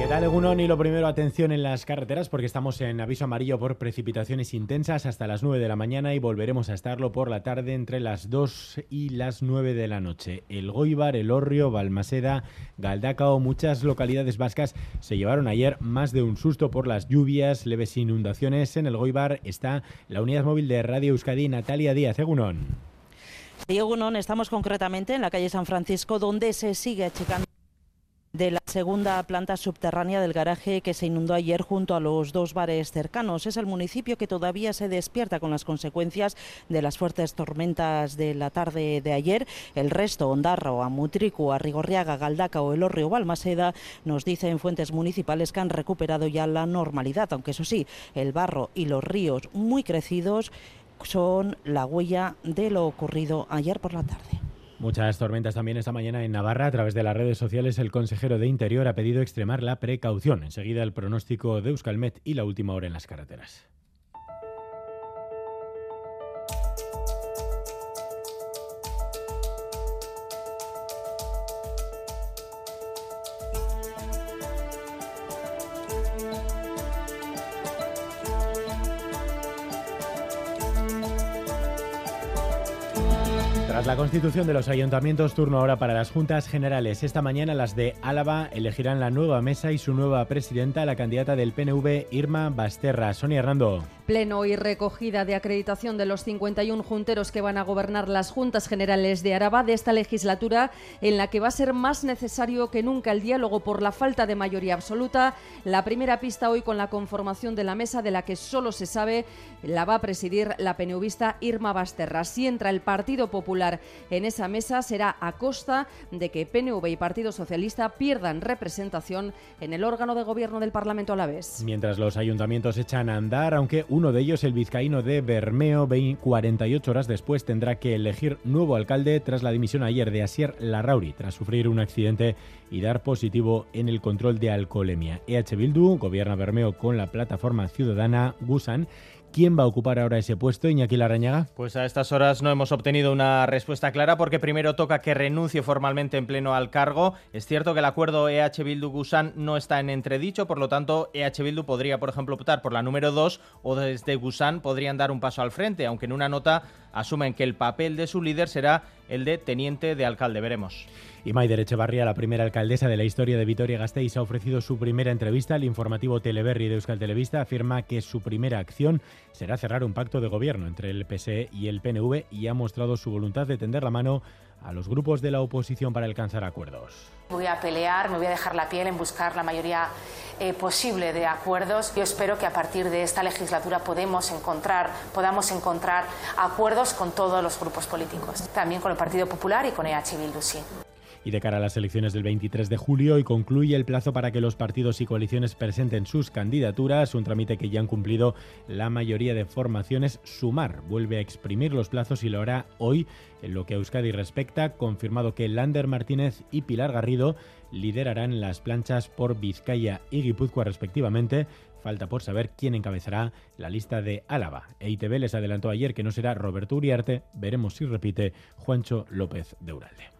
¿Qué tal, Egunon? Y lo primero, atención en las carreteras porque estamos en aviso amarillo por precipitaciones intensas hasta las 9 de la mañana y volveremos a estarlo por la tarde entre las 2 y las 9 de la noche. El Goibar, El Orrio, Balmaseda, Galdacao, muchas localidades vascas se llevaron ayer más de un susto por las lluvias, leves inundaciones. En el Goibar está la unidad móvil de Radio Euskadi, Natalia Díaz. Egunon. Egunon, estamos concretamente en la calle San Francisco donde se sigue achicando de la segunda planta subterránea del garaje que se inundó ayer junto a los dos bares cercanos. Es el municipio que todavía se despierta con las consecuencias de las fuertes tormentas de la tarde de ayer. El resto, Ondarro, Amutricu, Arrigorriaga, Galdaca o Elorrio o Balmaseda, nos dicen fuentes municipales que han recuperado ya la normalidad, aunque eso sí, el barro y los ríos muy crecidos son la huella de lo ocurrido ayer por la tarde. Muchas tormentas también esta mañana en Navarra. A través de las redes sociales, el consejero de Interior ha pedido extremar la precaución. Enseguida el pronóstico de Euskalmet y la última hora en las carreteras. Tras la constitución de los ayuntamientos, turno ahora para las juntas generales. Esta mañana las de Álava elegirán la nueva mesa y su nueva presidenta, la candidata del PNV, Irma Basterra. Sonia Hernando. Pleno y recogida de acreditación de los 51 junteros que van a gobernar las juntas generales de Araba de esta legislatura, en la que va a ser más necesario que nunca el diálogo por la falta de mayoría absoluta. La primera pista hoy con la conformación de la mesa, de la que solo se sabe, la va a presidir la PNVista Irma Basterra. Si entra el Partido Popular en esa mesa será a costa de que PNV y Partido Socialista pierdan representación en el órgano de gobierno del Parlamento a la vez. Mientras los ayuntamientos echan a andar, aunque uno de ellos, el vizcaíno de Bermeo, 48 horas después tendrá que elegir nuevo alcalde tras la dimisión ayer de Asier Larrauri, tras sufrir un accidente y dar positivo en el control de alcoholemia. EH Bildu gobierna Bermeo con la plataforma ciudadana Gusan ¿Quién va a ocupar ahora ese puesto, Iñaki Larañaga? Pues a estas horas no hemos obtenido una respuesta clara porque primero toca que renuncie formalmente en pleno al cargo. Es cierto que el acuerdo EH Bildu-Gusan no está en entredicho, por lo tanto EH Bildu podría, por ejemplo, optar por la número 2 o desde Gusan podrían dar un paso al frente, aunque en una nota asumen que el papel de su líder será el de teniente de alcalde. Veremos. Y Maider Echevarría, la primera alcaldesa de la historia de Vitoria-Gasteiz, ha ofrecido su primera entrevista al informativo Teleberri de Euskal Televista. Afirma que su primera acción será cerrar un pacto de gobierno entre el PSE y el PNV y ha mostrado su voluntad de tender la mano a los grupos de la oposición para alcanzar acuerdos. Voy a pelear, me voy a dejar la piel en buscar la mayoría eh, posible de acuerdos. Yo espero que a partir de esta legislatura podemos encontrar, podamos encontrar acuerdos con todos los grupos políticos, también con el Partido Popular y con EH Bildu, sí y de cara a las elecciones del 23 de julio y concluye el plazo para que los partidos y coaliciones presenten sus candidaturas, un trámite que ya han cumplido la mayoría de formaciones. Sumar vuelve a exprimir los plazos y lo hará hoy en lo que a Euskadi respecta, confirmado que Lander Martínez y Pilar Garrido liderarán las planchas por Vizcaya y Guipúzcoa respectivamente. Falta por saber quién encabezará la lista de Álava. EITB les adelantó ayer que no será Roberto Uriarte, veremos si repite Juancho López de Uralde.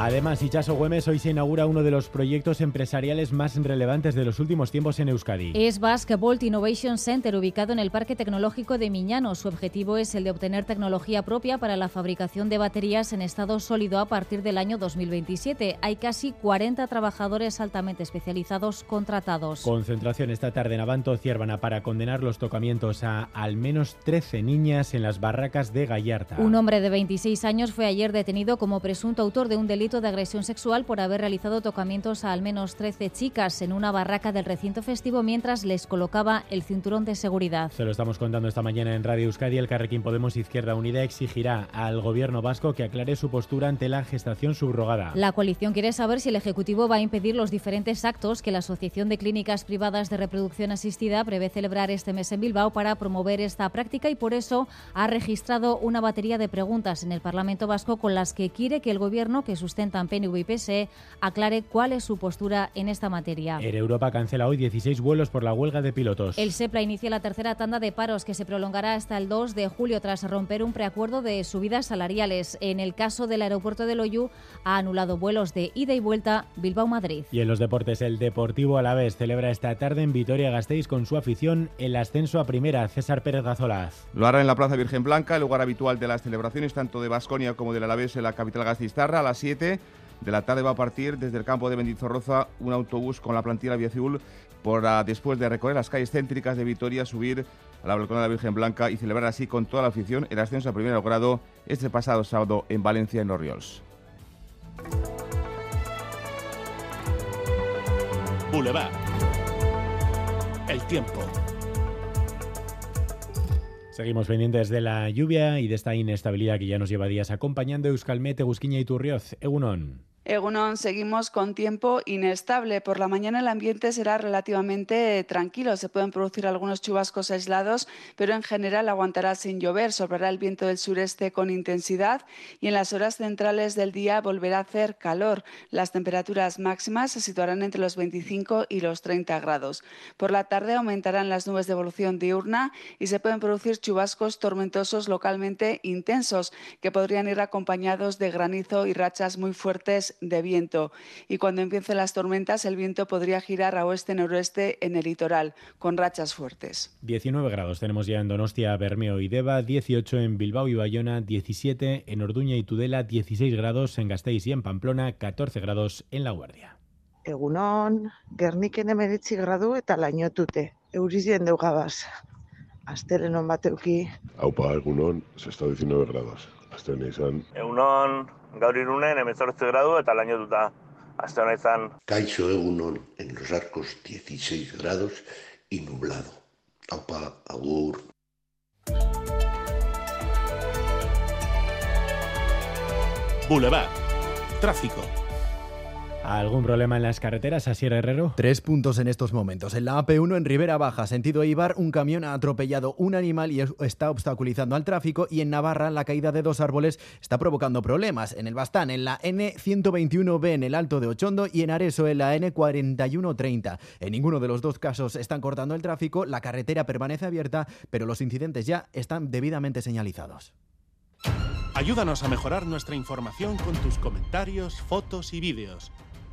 Además, Ichaso Güemes hoy se inaugura uno de los proyectos empresariales más relevantes de los últimos tiempos en Euskadi. Es Basque Bolt Innovation Center, ubicado en el Parque Tecnológico de Miñano. Su objetivo es el de obtener tecnología propia para la fabricación de baterías en estado sólido a partir del año 2027. Hay casi 40 trabajadores altamente especializados contratados. Concentración esta tarde en Avanto Ciervana para condenar los tocamientos a al menos 13 niñas en las barracas de Gallarta. Un hombre de 26 años fue ayer detenido como presunto autor de un delito delito de agresión sexual por haber realizado tocamientos a al menos 13 chicas en una barraca del recinto festivo mientras les colocaba el cinturón de seguridad. Se lo estamos contando esta mañana en Radio Euskadi. El Carrequín Podemos Izquierda Unida exigirá al gobierno vasco que aclare su postura ante la gestación subrogada. La coalición quiere saber si el Ejecutivo va a impedir los diferentes actos que la Asociación de Clínicas Privadas de Reproducción Asistida prevé celebrar este mes en Bilbao para promover esta práctica y por eso ha registrado una batería de preguntas en el Parlamento Vasco con las que quiere que el gobierno que sustentan PNV y PSE aclare cuál es su postura en esta materia. Air Europa cancela hoy 16 vuelos por la huelga de pilotos. El SEPLA inicia la tercera tanda de paros que se prolongará hasta el 2 de julio tras romper un preacuerdo de subidas salariales. En el caso del aeropuerto de Loyu ha anulado vuelos de ida y vuelta Bilbao-Madrid. Y en los deportes, el Deportivo Alavés celebra esta tarde en Vitoria-Gasteiz con su afición el ascenso a primera. César Pérez Gazolaz. Lo hará en la Plaza Virgen Blanca, el lugar habitual de las celebraciones tanto de Basconia como del Alavés en la capital gasteiztarra a las 7 de la tarde va a partir desde el campo de Bendizorroza un autobús con la plantilla Aviaciul para después de recorrer las calles céntricas de Vitoria subir a la balcona de la Virgen Blanca y celebrar así con toda la afición el ascenso a primer grado este pasado sábado en Valencia en Oriols. Boulevard. El tiempo. Seguimos pendientes de la lluvia y de esta inestabilidad que ya nos lleva días acompañando Euskalmet, Egusquiña y Turrioz. Egunon. Egunon, seguimos con tiempo inestable. Por la mañana el ambiente será relativamente tranquilo. Se pueden producir algunos chubascos aislados, pero en general aguantará sin llover. Sobrará el viento del sureste con intensidad y en las horas centrales del día volverá a hacer calor. Las temperaturas máximas se situarán entre los 25 y los 30 grados. Por la tarde aumentarán las nubes de evolución diurna y se pueden producir chubascos tormentosos localmente intensos que podrían ir acompañados de granizo y rachas muy fuertes de viento y cuando empiecen las tormentas el viento podría girar a oeste-noroeste en el litoral con rachas fuertes. 19 grados tenemos ya en Donostia, Bermeo y Deva, 18 en Bilbao y Bayona, 17 en Orduña y Tudela, 16 grados en Gasteiz y en Pamplona, 14 grados en La Guardia. Egunon, Gerniken emeretzi gradu eta lainotute, eurizien deugabaz. Astelenon bateuki. Aupa, egunon, se está 19 grados. Astelen izan. Egunon, gaur irunen emezortze gradu eta lainotuta. Aste hona izan. Caixo Egunon en los arcos 16 grados y nublado. Aupa, agur. Boulevard. Tráfico. ¿Algún problema en las carreteras, Asier Herrero? Tres puntos en estos momentos. En la AP1 en Ribera Baja, sentido Eibar, un camión ha atropellado un animal y está obstaculizando al tráfico. Y en Navarra, la caída de dos árboles está provocando problemas. En el Bastán, en la N121B en el Alto de Ochondo y en Areso en la N4130. En ninguno de los dos casos están cortando el tráfico, la carretera permanece abierta, pero los incidentes ya están debidamente señalizados. Ayúdanos a mejorar nuestra información con tus comentarios, fotos y vídeos.